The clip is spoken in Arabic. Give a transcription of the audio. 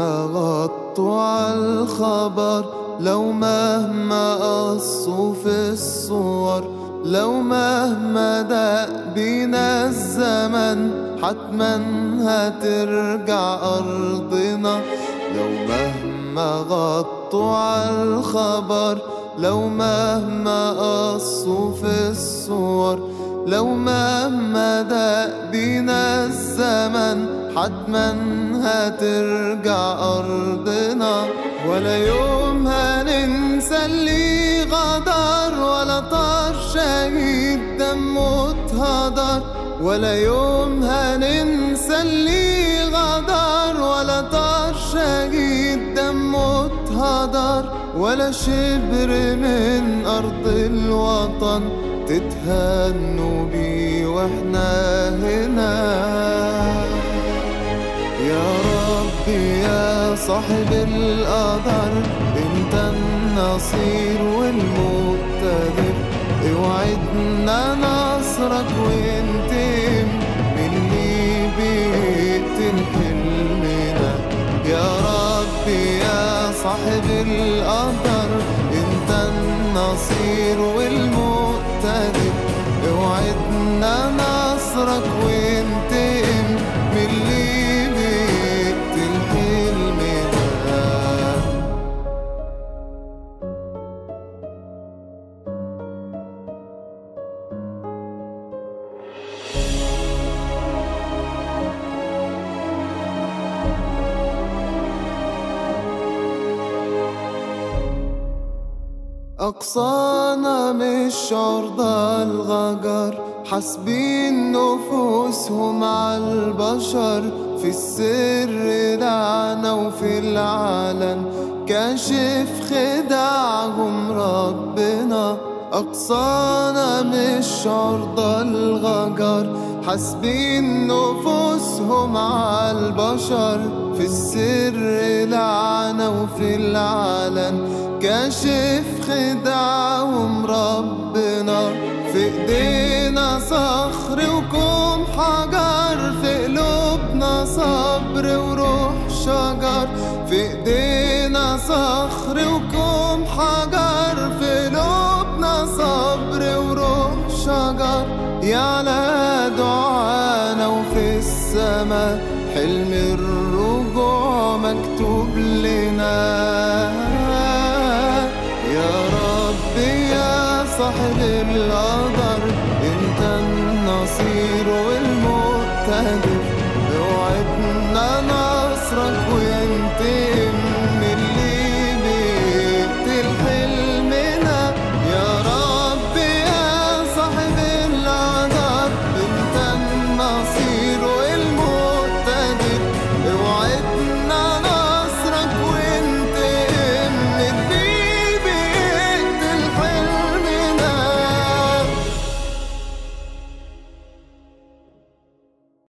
مهما غطوا عالخبر لو مهما قصوا في الصور لو مهما دق بينا الزمن حتما هترجع أرضنا. لو مهما غطوا عالخبر لو مهما قصوا في الصور لو مهما دق بينا الزمن حتما هترجع أرضنا ولا يوم هننسى اللي غدر ولا طار شهيد دمه اتهدر ولا يوم هننسى اللي غدر ولا طار شهيد دمه اتهدر ولا شبر من أرض الوطن تتهنوا بيه وإحنا هنا. يا ربي يا صاحب القدر انت النصير والمقتدر. اوعدنا نصرك وأنتم من اللي بيقتل حلمنا يا ربي يا صاحب القدر انت النصير والمقتدر. اوعدنا نصرك وأنتم أقصانا مش عرضة الغجر. حاسبين نفوسهم البشر. في السر لعنة وفي العلن كاشف خداعهم ربنا. أقصانا مش عرضة الغجر. حاسبين نفوسهم على البشر في السر لعنة وفي العلن. كاشف خداعهم ربنا في إيدينا صخر وكوم حجر في قلوبنا صبر وروح شجر. في إيدينا صخر وكوم حجر في قلوبنا صبر وروح شجر. دعانا السماء حلم الرجوع مكتوب لنا. يا رب يا صاحب القدر أنت النصير والمقتدر أوعدنا نصرك وينتهي.